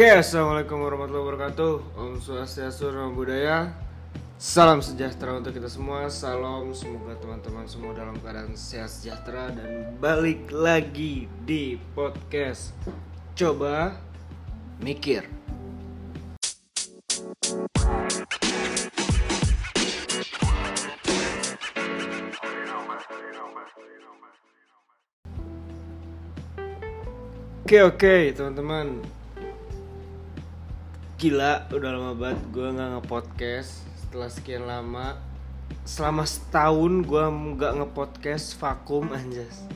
Oke, assalamualaikum warahmatullahi wabarakatuh. Om Swastiastu, Namo Buddhaya. Salam sejahtera untuk kita semua. Salam semoga teman-teman semua dalam keadaan sehat sejahtera dan balik lagi di podcast. Coba mikir. Oke oke teman-teman Gila udah lama banget gue nggak nge-podcast. Setelah sekian lama Selama setahun gue nggak nge-podcast vakum anjas.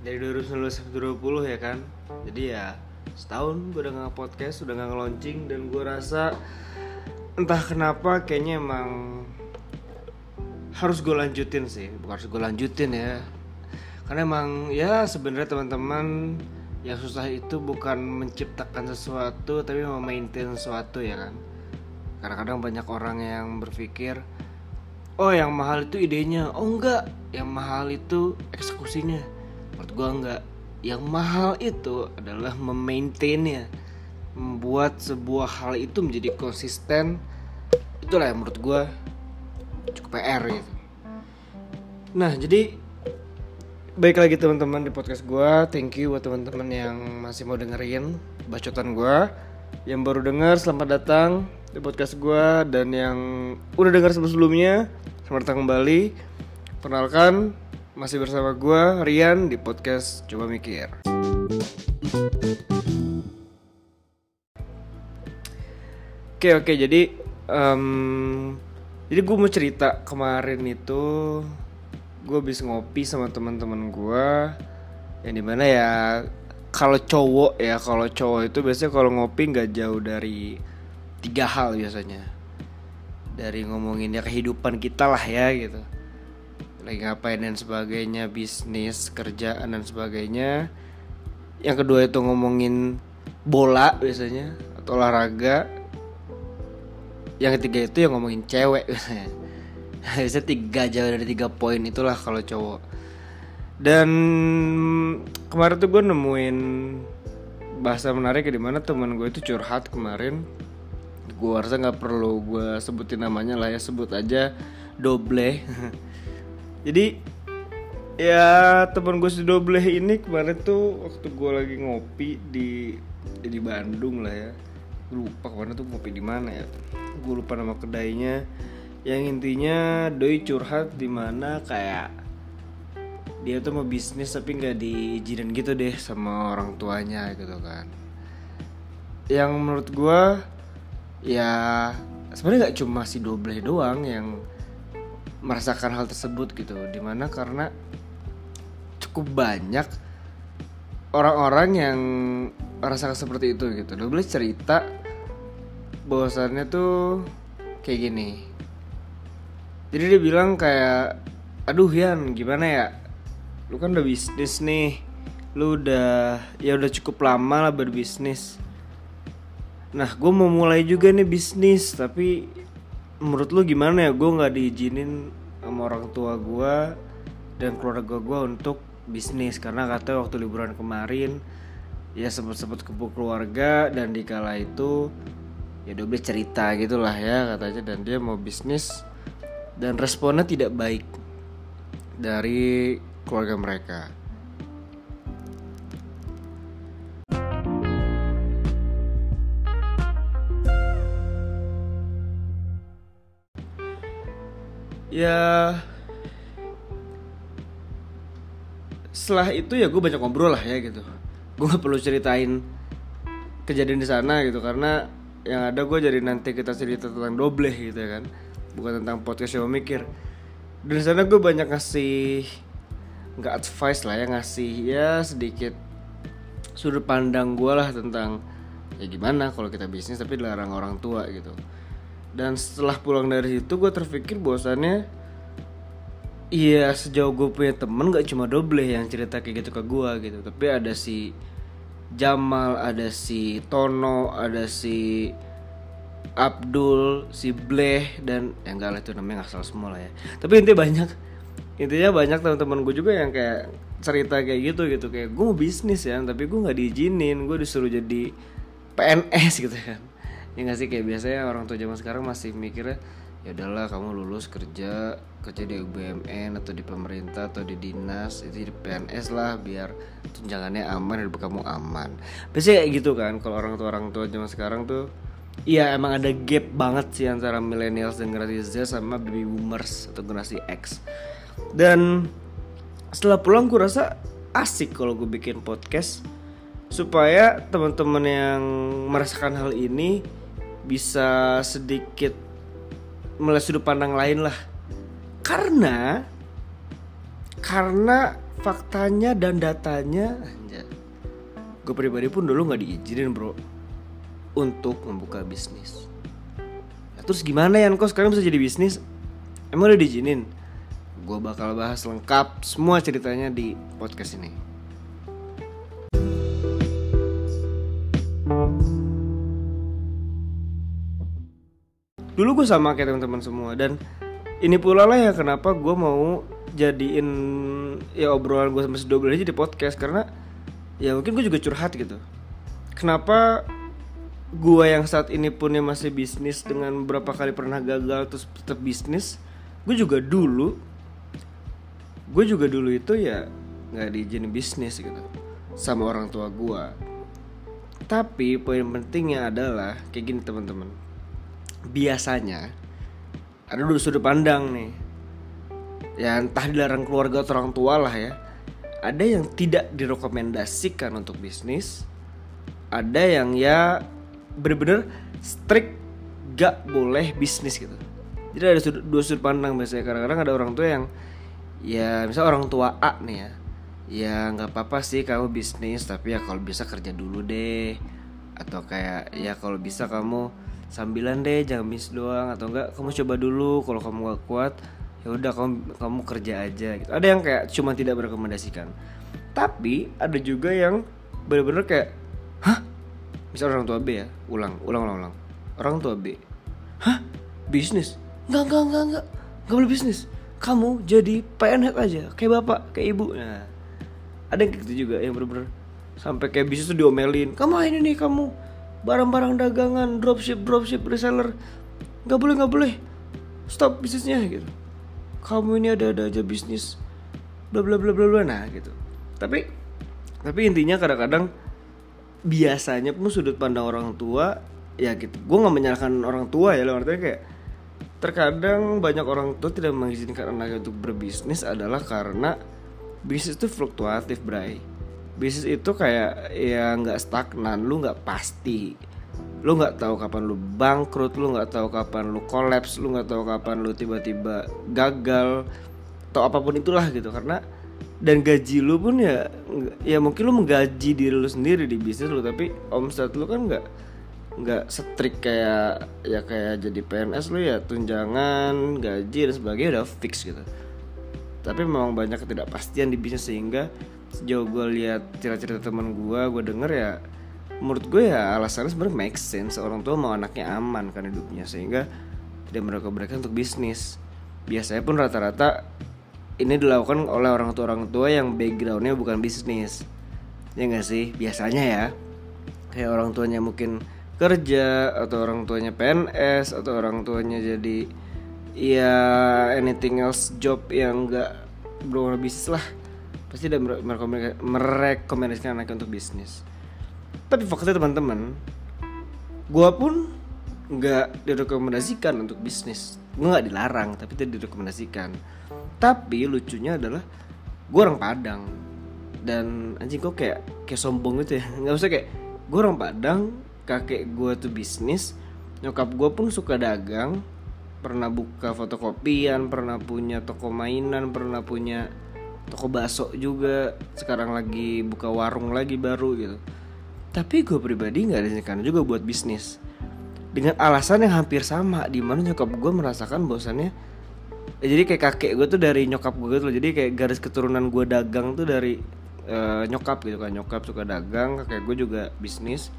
Dari 2019 sampai 2020 ya kan? Jadi ya setahun gue udah nggak podcast Udah nggak nge-launching Dan gue rasa Entah kenapa kayaknya emang Harus gue lanjutin sih. Bukan harus gue lanjutin ya. Karena emang ya sebenarnya teman-teman yang susah itu bukan menciptakan sesuatu tapi memaintain sesuatu ya kan? Kadang-kadang banyak orang yang berpikir oh yang mahal itu idenya. Oh enggak. Yang mahal itu eksekusinya. Menurut gua enggak. Yang mahal itu adalah memaintainnya. Membuat sebuah hal itu menjadi konsisten. Itulah yang menurut gua cukup PR gitu. Nah jadi Baik lagi teman-teman di podcast gue Thank you buat teman-teman yang masih mau dengerin bacotan gue Yang baru denger selamat datang di podcast gue Dan yang udah denger sebelum-sebelumnya Selamat datang kembali. Perkenalkan masih bersama gue Rian di podcast Coba Mikir. Oke oke jadi um, Jadi gue mau cerita kemarin itu gue habis ngopi sama teman-teman gue yang di mana ya kalau cowok ya kalau cowok itu biasanya kalau ngopi nggak jauh dari tiga hal biasanya. Dari ngomongin ya kehidupan kita lah ya gitu. Lagi ngapain dan sebagainya bisnis kerjaan dan sebagainya. Yang kedua itu ngomongin bola biasanya atau olahraga. Yang ketiga itu yang ngomongin cewek biasanya bisa tiga jauh dari tiga poin itulah kalau cowok. Dan kemarin tuh gue nemuin bahasa menarik di mana teman gue itu curhat kemarin. Gue rasa nggak perlu gue sebutin namanya lah ya sebut aja doble. Jadi ya teman gue si doble ini kemarin tuh waktu gue lagi ngopi di di Bandung lah ya. Lupa ke mana tuh ngopi di mana ya. Gue lupa nama kedainya yang intinya doi curhat di mana kayak dia tuh mau bisnis tapi nggak diizinin gitu deh sama orang tuanya gitu kan. Yang menurut gue ya sebenarnya nggak cuma si doble doang yang merasakan hal tersebut gitu. Di mana karena cukup banyak orang-orang yang merasakan seperti itu gitu. Doble cerita bahwasannya tuh kayak gini jadi dia bilang kayak aduh Yan gimana ya? Lu kan udah bisnis nih. Lu udah ya udah cukup lama lah berbisnis. Nah gue mau mulai juga nih bisnis tapi menurut lu gimana ya? Gue nggak diizinin sama orang tua gue dan keluarga gue untuk bisnis. Karena katanya waktu liburan kemarin ya sempat sempat kumpul keluarga dan dikala itu ya udah cerita gitulah ya katanya. Dan dia mau bisnis dan responnya tidak baik dari keluarga mereka. Ya setelah itu ya gue banyak ngobrol lah ya gitu gue gak perlu ceritain kejadian di sana gitu karena yang ada gue jadi nanti kita cerita tentang doble gitu ya kan bukan tentang podcast yang mikir dan sana gue banyak ngasih nggak advice lah ya ngasih ya sedikit sudut pandang gue lah tentang ya gimana kalau kita bisnis tapi dilarang orang tua gitu. Dan setelah pulang dari situ gue terpikir bahwasannya Iya sejauh gue punya temen gak cuma doble yang cerita kayak gitu ke gue gitu. Tapi ada si Jamal, ada si Tono, ada si Abdul, si Bleh dan yang enggak lah itu namanya nggak salah semua lah ya. Tapi intinya banyak. Intinya banyak teman-teman gue juga yang kayak cerita kayak gitu gitu. Kayak gue mau bisnis ya tapi gue nggak diizinin. Gue disuruh jadi PNS gitu kan. Ya nggak sih kayak biasanya orang tua zaman sekarang masih mikirnya ya udahlah kamu lulus kerja kerja di BUMN atau di pemerintah atau di dinas itu jadi PNS lah biar tunjangannya aman hidup kamu aman. Biasanya kayak gitu kan kalau orang tua orang tua zaman sekarang tuh Iya emang ada gap banget sih antara millennials dan generasi Z sama baby boomers atau generasi X. Dan setelah pulang gue rasa asik kalau gue bikin podcast Supaya teman-teman yang merasakan hal ini bisa sedikit melihat sudut pandang lain lah. Karena karena faktanya dan datanya gue pribadi pun dulu nggak diizinin bro untuk membuka bisnis. Ya, terus gimana ya kok sekarang bisa jadi bisnis? Emang udah diizinin? Gue bakal bahas lengkap semua ceritanya di podcast ini. Dulu gue sama kayak teman-teman semua dan ini pula lah ya kenapa gue mau jadiin ya obrolan gue sama si Dobel aja di podcast. Karena ya mungkin gue juga curhat gitu. Kenapa gue yang saat ini punya masih bisnis dengan beberapa kali pernah gagal terus tetap bisnis gue juga dulu gue juga dulu itu ya nggak diizinin bisnis gitu sama orang tua gue tapi poin pentingnya adalah kayak gini teman-teman biasanya ada dua sudut pandang nih. Ya entah dilarang keluarga atau orang tua lah ya. Ada yang tidak direkomendasikan untuk bisnis ada yang ya bener-bener strict gak boleh bisnis gitu. Jadi ada sudut, dua sudut pandang biasanya. Kadang-kadang ada orang tua yang ya misal orang tua A nih ya ya nggak apa-apa sih kamu bisnis tapi ya kalau bisa kerja dulu deh. Atau kayak ya kalau bisa kamu sambilan deh jangan bis doang. Atau enggak kamu coba dulu kalau kamu gak kuat ya udah kamu kamu kerja aja gitu. Ada yang kayak cuma tidak merekomendasikan. Tapi ada juga yang bener-bener kayak hah misal orang tua B ya? Ulang ulang ulang ulang. Orang tua B. Hah? Bisnis? Enggak enggak enggak enggak enggak boleh bisnis. Kamu jadi PNS aja kayak bapak kayak ibu. Nah ada yang gitu juga yang bener-bener sampai kayak bisnis tuh diomelin. Kamu ini nih kamu barang-barang dagangan dropship dropship reseller. Nggak boleh nggak boleh. Stop bisnisnya gitu. Kamu ini ada-ada aja bisnis bla bla bla bla bla nah gitu. Tapi tapi intinya kadang-kadang biasanya pun sudut pandang orang tua ya gitu. Gue nggak menyalahkan orang tua ya loh artinya kayak terkadang banyak orang tua tidak mengizinkan anaknya untuk berbisnis adalah karena bisnis itu fluktuatif bray. Bisnis itu kayak ya nggak stagnan lu nggak pasti. Lu nggak tahu kapan lu bangkrut lu nggak tahu kapan lu kolaps lu nggak tahu kapan lu tiba-tiba gagal atau apa pun itulah gitu. Karena dan gaji lu pun ya ya mungkin lu menggaji diri lu sendiri di bisnis lu tapi omset lu kan nggak nggak setrik kayak ya kayak jadi PNS lu ya tunjangan gaji dan sebagainya udah fix gitu. Tapi memang banyak ketidakpastian di bisnis sehingga sejauh gue lihat cerita-cerita teman gue gue denger ya menurut gue ya alasannya sebenarnya make sense orang tua mau anaknya aman kan hidupnya sehingga tidak mereka mereka untuk bisnis. Biasanya pun rata-rata ini dilakukan oleh orang tua orang tua yang backgroundnya bukan bisnis. Ya nggak sih? Biasanya ya. Kayak orang tuanya mungkin kerja atau orang tuanya PNS atau orang tuanya jadi ya anything else job yang nggak belum bisnis lah. Pasti udah merekomendasikan anaknya untuk bisnis. Tapi faktanya teman-teman gue pun nggak direkomendasikan untuk bisnis. Gue nggak dilarang tapi tidak direkomendasikan tapi lucunya adalah gue orang Padang. Dan anjing kok kayak kayak sombong gitu ya. Nggak usah kayak gue orang Padang kakek gue tuh bisnis nyokap gue pun suka dagang. Pernah buka fotokopian pernah punya toko mainan pernah punya toko bakso juga. Sekarang lagi buka warung lagi baru gitu. Tapi gue pribadi nggak ada rencana juga buat bisnis. Dengan alasan yang hampir sama di mana nyokap gue merasakan bosannya ya, jadi kayak kakek gue tuh dari nyokap gue gitu loh. Jadi kayak garis keturunan gue dagang tuh dari uh, nyokap gitu kan. Nyokap suka dagang kakek gue juga bisnis.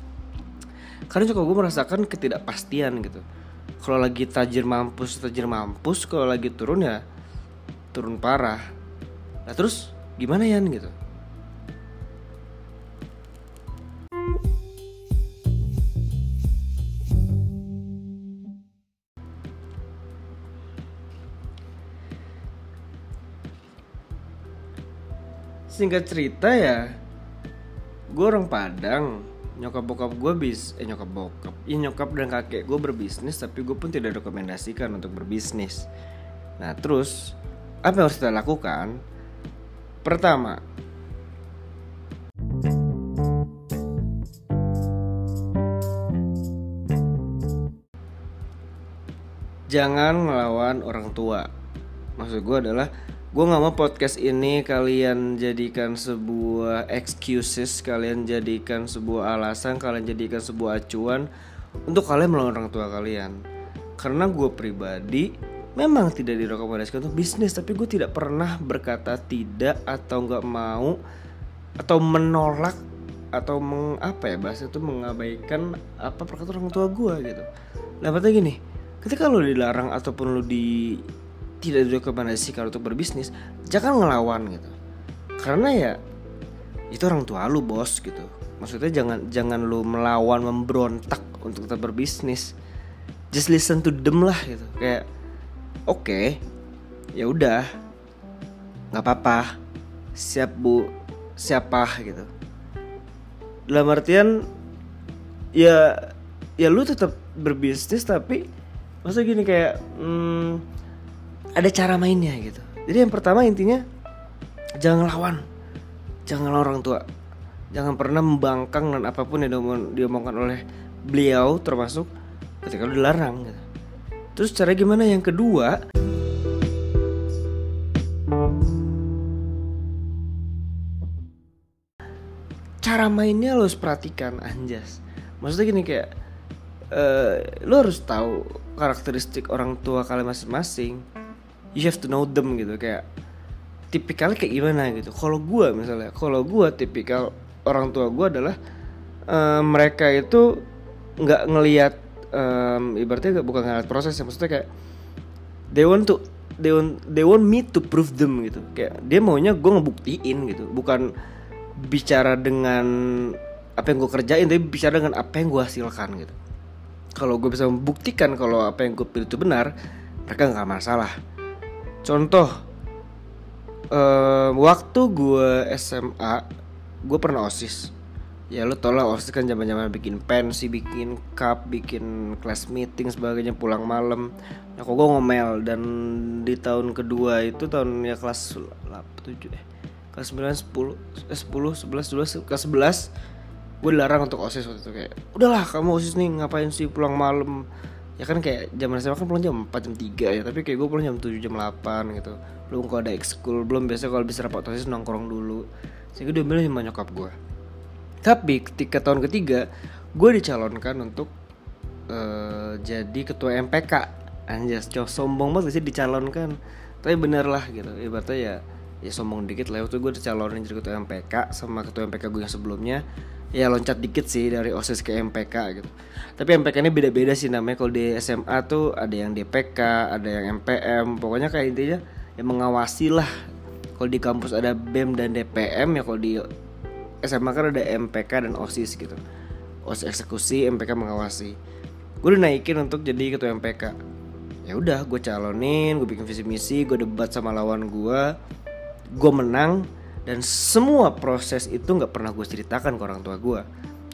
Karena nyokap gue merasakan ketidakpastian gitu. Kalau lagi tajir mampus tajir mampus kalau lagi turun ya turun parah. Nah terus gimana ya gitu? Singkat cerita ya gue orang Padang. Nyokap bokap gue bis eh nyokap bokap ya nyokap dan kakek gue berbisnis tapi gue pun tidak rekomendasikan untuk berbisnis. Nah terus apa yang harus kita lakukan? Pertama jangan melawan orang tua. Maksud gue adalah gue nggak mau podcast ini kalian jadikan sebuah excuses kalian jadikan sebuah alasan kalian jadikan sebuah acuan untuk kalian melawan orang tua kalian karena gue pribadi memang tidak direkomendasikan untuk bisnis tapi gue tidak pernah berkata tidak atau nggak mau atau menolak atau meng, apa ya bahasa itu mengabaikan apa perkataan orang tua gue gitu. Nah, gini, ketika lo dilarang ataupun lo di tidak direkomendasikan untuk berbisnis jangan ngelawan gitu. Karena ya itu orang tua lu bos gitu. Maksudnya jangan jangan lu melawan memberontak untuk tetap berbisnis. Just listen to them lah gitu. Kayak oke okay, ya udah nggak apa-apa. Siap bu. Siapa gitu. Dalam artian ya ya lu tetap berbisnis tapi masa gini kayak hmm, ada cara mainnya gitu. Jadi yang pertama intinya jangan lawan jangan lawan orang tua. Jangan pernah membangkang dan apa pun yang diomongkan oleh beliau termasuk ketika lu dilarang gitu. terus cara gimana? Yang kedua cara mainnya lo harus perhatikan anjas. Maksudnya gini kayak uh, lo harus tahu karakteristik orang tua kalian masing-masing you have to know them gitu kayak tipikalnya kayak gimana gitu. Kalau gue misalnya kalau gue tipikal orang tua gue adalah uh, mereka itu nggak ngelihat um, ibaratnya bukan ngeliat proses ya maksudnya kayak they want to they want they want me to prove them gitu. Kayak dia maunya gue ngebuktiin gitu bukan bicara dengan apa yang gue kerjain tapi bicara dengan apa yang gue hasilkan gitu. Kalau gue bisa membuktikan kalau apa yang gue pilih itu benar mereka nggak masalah contoh uh, waktu gue SMA gue pernah osis. Ya lo tau lah osis kan zaman zaman bikin pensi bikin cup bikin class meeting sebagainya pulang malam. Nah kok gue ngomel dan di tahun kedua itu tahun ya kelas 8, 7 eh kelas 9 10 10 11 12 kelas 11 gue dilarang untuk osis waktu itu kayak udahlah kamu osis nih ngapain sih pulang malam ya kan kayak zaman SMA kan pulang jam 4 jam 3 ya. Tapi kayak gue pulang jam 7 jam 8 gitu. Belum kalau ada ekskul belum biasa kalau bisa rapat osis nongkrong dulu. Sehingga dia bilang sama nyokap gue tapi ketika tahun ketiga gue dicalonkan untuk uh, jadi ketua MPK anjas cowok sombong banget sih dicalonkan. Tapi bener lah gitu. Ibaratnya ya ya sombong dikit lah. Waktu gue dicalonin jadi ketua MPK sama ketua MPK gue yang sebelumnya ya loncat dikit sih dari OSIS ke MPK gitu. Tapi MPK ini beda-beda sih namanya. Kalau di SMA tuh ada yang DPK, ada yang MPM. Pokoknya kayak intinya yang mengawasi lah. Kalau di kampus ada BEM dan DPM ya kalau di SMA kan ada MPK dan OSIS gitu. OSIS eksekusi, MPK mengawasi. Gue udah naikin untuk jadi ketua MPK. Ya udah, gue calonin, gue bikin visi misi, gue debat sama lawan gue, gue menang, dan semua proses itu nggak pernah gue ceritakan ke orang tua gue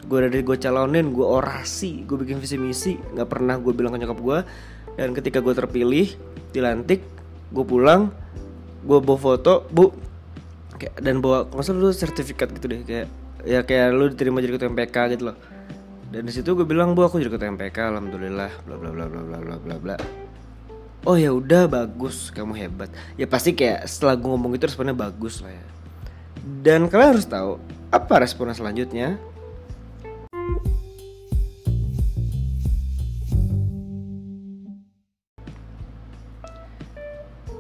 gue dari gue calonin gue orasi gue bikin visi misi nggak pernah gue bilang ke nyokap gue dan ketika gue terpilih dilantik gue pulang gue bawa foto bu kayak dan bawa masa lu sertifikat gitu deh kayak ya kayak lu diterima jadi ketua MPK gitu loh. Dan di situ gue bilang bu aku jadi ketua MPK alhamdulillah bla bla bla bla bla bla bla bla. Oh ya udah bagus kamu hebat. Ya pasti kayak setelah gue ngomong itu responnya bagus lah ya dan kalian harus tahu apa respon selanjutnya.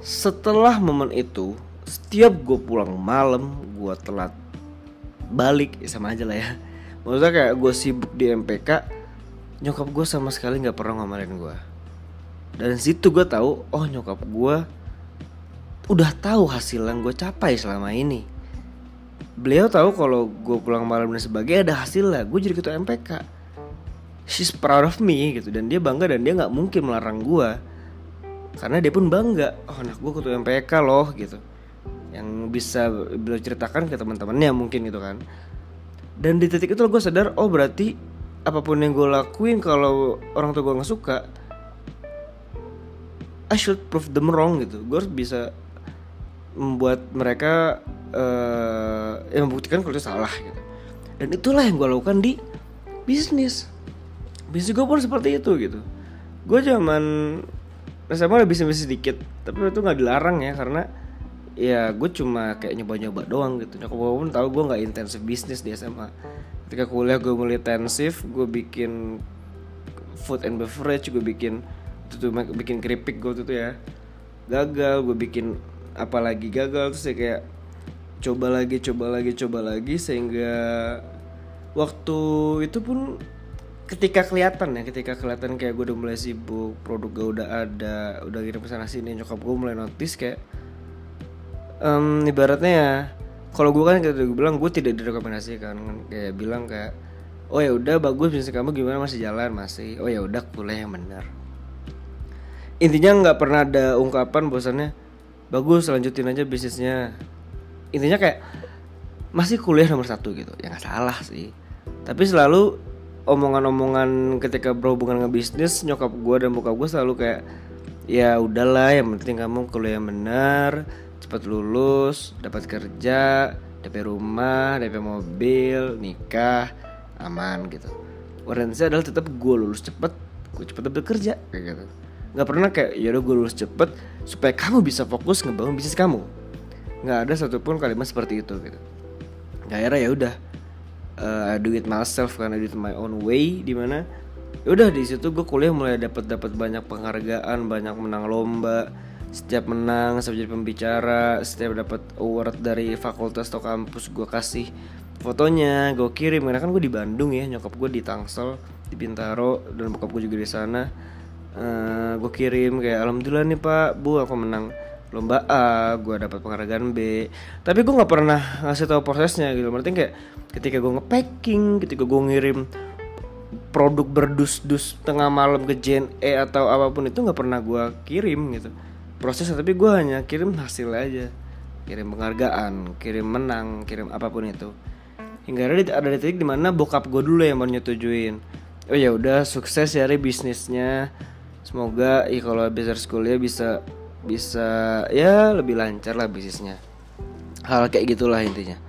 Setelah momen itu, setiap gue pulang malam, gue telat balik ya sama aja lah ya. Maksudnya kayak gue sibuk di MPK, nyokap gue sama sekali nggak pernah ngomelin gue. Dan situ gue tahu, oh nyokap gue udah tahu hasil yang gue capai selama ini beliau tahu kalau gue pulang malam dan sebagainya ada hasil lah. Gue jadi ketua MPK she's proud of me gitu. Dan dia bangga dan dia nggak mungkin melarang gue karena dia pun bangga. Oh anak gue ketua MPK loh gitu. Yang bisa beliau ceritakan ke teman-temannya mungkin gitu kan. Dan di titik itu gue sadar oh berarti apa pun yang gue lakuin kalau orang tua gue nggak suka I should prove them wrong gitu. Gue harus bisa membuat mereka uh, ya membuktikan kalau itu salah gitu. Dan itulah yang gue lakukan di bisnis. Bisnis gue pun seperti itu gitu. Gue zaman SMA udah bisnis bisnis sedikit tapi itu nggak dilarang ya karena ya gue cuma kayak nyoba-nyoba doang gitu. Nyokap gue pun tahu gue nggak intensif bisnis di SMA ketika kuliah gue mulai intensif gue bikin food and beverage gue bikin itu tuh bikin keripik gue tuh ya. Gagal gue bikin apalagi gagal terus ya kayak coba lagi coba lagi coba lagi sehingga waktu itu pun ketika kelihatan ya ketika kelihatan kayak gue udah mulai sibuk produk gue udah ada udah kirim sana sini nyokap gue mulai notice kayak um, ibaratnya ya kalau gue kan kayak gue bilang gue tidak direkomendasikan kayak bilang kayak oh ya udah bagus bisnis kamu gimana? Masih jalan masih. Oh ya udah kuliah yang benar. Intinya nggak pernah ada ungkapan bosannya bagus lanjutin aja bisnisnya intinya kayak masih kuliah nomor satu gitu. Ya nggak salah sih. Tapi selalu omongan-omongan ketika berhubungan dengan bisnis nyokap gue dan bokap gue selalu kayak ya udahlah yang penting kamu kuliah yang benar cepat lulus dapat kerja DP rumah DP mobil nikah aman gitu. Warranty adalah tetap gue lulus cepet gue cepet dapat kerja kayak gitu. Nggak pernah kayak ya udah gue lulus cepet supaya kamu bisa fokus ngebangun bisnis kamu nggak ada satupun kalimat seperti itu gitu. Akhirnya ya udah uh, I do it myself karena do it my own way di mana ya udah di situ gue kuliah mulai dapat dapat banyak penghargaan banyak menang lomba setiap menang setiap jadi pembicara setiap dapat award dari fakultas atau kampus gue kasih fotonya gue kirim. Karena kan gue di Bandung ya nyokap gue di Tangsel di Bintaro dan bokap gue juga di sana. Uh, eh, gue kirim kayak alhamdulillah nih pak bu aku menang lomba A gue dapat penghargaan B. Tapi gue nggak pernah ngasih tahu prosesnya gitu. Berarti kayak ketika gue ngepacking ketika gue ngirim produk berdus-dus tengah malam ke JNE atau apa pun itu nggak pernah gue kirim gitu. Prosesnya tapi gue hanya kirim hasil aja. Kirim penghargaan kirim menang kirim apa pun itu. Hingga ada ada titik di mana bokap gue dulu yang mau nyetujuin oh ya udah sukses ya bisnisnya. Semoga ya kalau habis kuliah bisa bisa ya lebih lancar lah bisnisnya. Hal kayak gitulah intinya.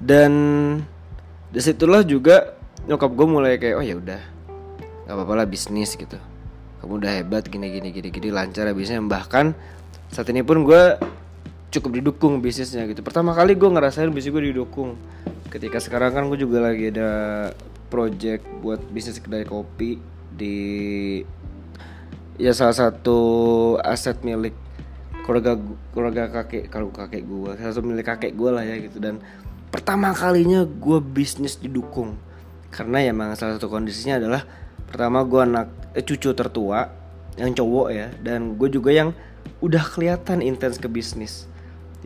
Dan di situlah juga nyokap gue mulai kayak oh ya udah nggak apa-apa lah bisnis gitu. Kamu udah hebat gini gini gini gini lancar ya bisnisnya. Bahkan saat ini pun gue cukup didukung bisnisnya gitu. Pertama kali gue ngerasain bisnis gue didukung. Ketika sekarang kan gue juga lagi ada project buat bisnis kedai kopi di ya salah satu aset milik keluarga keluarga kakek kalau kakek gue salah satu milik kakek gue lah ya gitu. Dan pertama kalinya gue bisnis didukung. Karena ya memang salah satu kondisinya adalah pertama gue anak eh, cucu tertua yang cowok ya dan gue juga yang udah kelihatan intens ke bisnis.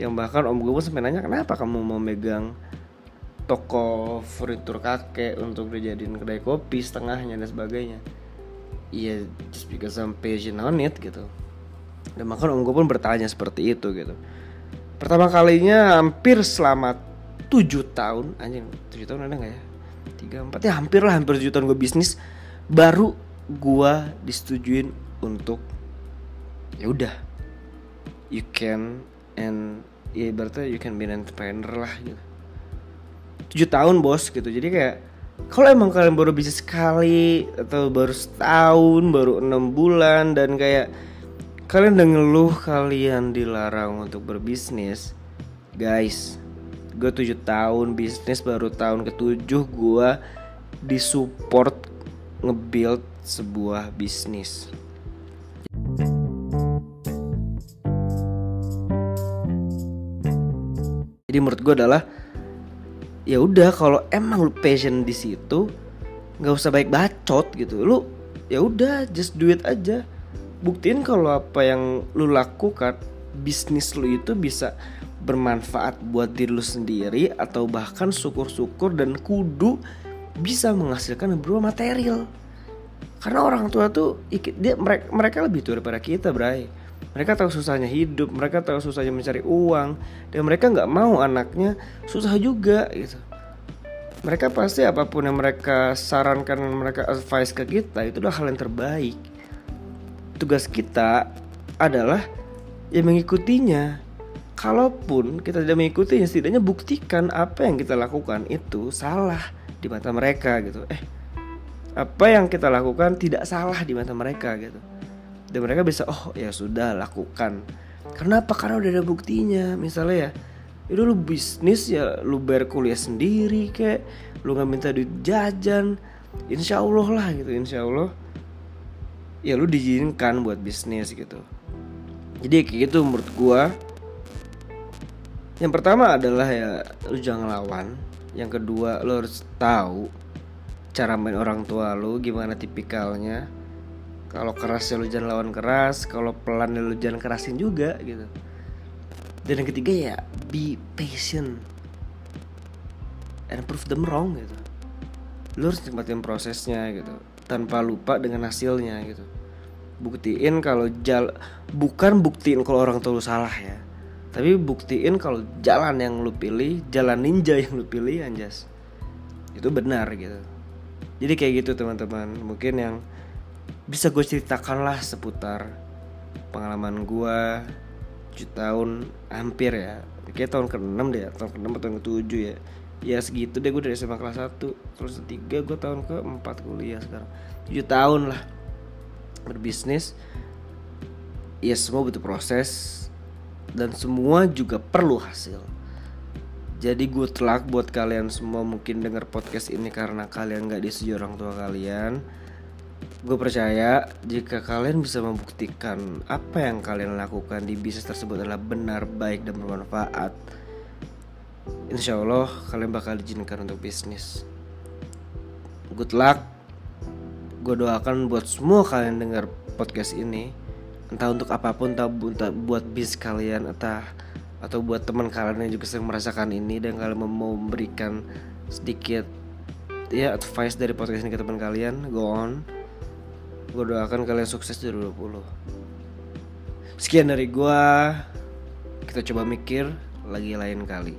Yang bahkan om gue pun sampai nanya kenapa kamu mau megang toko furnitur kakek untuk dijadiin kedai kopi setengahnya dan sebagainya iya just because I'm patient on it gitu. Dan maka om gue pun bertanya seperti itu gitu. Pertama kalinya hampir selama tujuh tahun anjing tujuh tahun ada nggak ya? Tiga empat ya hampir lah hampir tujuh tahun gue bisnis baru gue disetujuin untuk ya udah. You can and ya berarti you can be an entrepreneur lah gitu. Tujuh tahun bos gitu. Jadi kayak kalau emang kalian baru bisnis sekali atau baru setahun baru enam bulan dan kayak kalian udah ngeluh kalian dilarang untuk berbisnis guys gue tujuh tahun bisnis baru tahun ketujuh gue disupport ngebuild sebuah bisnis. Jadi menurut gue adalah ya udah kalau emang lu passion di situ nggak usah baik bacot gitu. Lu ya udah just do it aja. Buktiin kalau apa yang lu lakukan bisnis lu itu bisa bermanfaat buat diri lu sendiri atau bahkan syukur-syukur dan kudu bisa menghasilkan beberapa material. Karena orang tua tuh dia mereka, mereka lebih tua daripada kita bray mereka tahu susahnya hidup mereka tahu susahnya mencari uang dan mereka nggak mau anaknya susah juga gitu. Mereka pasti apa pun yang mereka sarankan mereka advice ke kita itu adalah hal yang terbaik. Tugas kita adalah ya mengikutinya. Kalaupun kita tidak mengikutinya setidaknya buktikan apa yang kita lakukan itu salah di mata mereka gitu. Eh apa yang kita lakukan tidak salah di mata mereka gitu dan mereka bisa oh ya sudah lakukan. Karena apa karena udah ada buktinya. Misalnya ya itu lu bisnis ya lu bayar kuliah sendiri kayak lu nggak minta duit jajan. Insya Allah lah gitu insya Allah. Ya lu diizinkan buat bisnis gitu. Jadi kayak gitu menurut gua. Yang pertama adalah ya lu jangan lawan. Yang kedua lu harus tahu cara main orang tua lu gimana tipikalnya kalau keras ya lu jangan lawan keras kalau pelan ya lu jangan kerasin juga gitu. Dan yang ketiga ya be patient. And prove them wrong gitu. Lu harus nikmatin prosesnya gitu. Tanpa lupa dengan hasilnya gitu. Buktiin kalau jal bukan buktiin kalau orang tua lu salah ya. Tapi buktiin kalau jalan yang lu pilih jalan ninja yang lu pilih anjas. Itu benar gitu. Jadi kayak gitu teman-teman. Mungkin yang bisa gue ceritakan lah seputar pengalaman gue 7 tahun hampir ya. Kayak tahun ke-6 deh tahun ke-6 atau tahun ke-7 ya. Ya segitu deh gue dari SMA kelas 1 terus ketiga gue tahun ke-4 kuliah sekarang. 7 tahun lah berbisnis. Ya semua butuh proses dan semua juga perlu hasil. Jadi gue telak buat kalian semua mungkin denger podcast ini karena kalian gak disetujui orang tua kalian Gue percaya jika kalian bisa membuktikan apa yang kalian lakukan di bisnis tersebut adalah benar, baik, dan bermanfaat Insya Allah kalian bakal diizinkan untuk bisnis. Good luck. Gue doakan buat semua kalian dengar podcast ini. Entah untuk apa pun, entah buat bis kalian Entah atau buat teman kalian yang juga sering merasakan ini Dan kalian mau memberikan sedikit ya advice dari podcast ini ke teman kalian Go on Gue doakan kalian sukses di 2020 Sekian dari gue Kita coba mikir lagi lain kali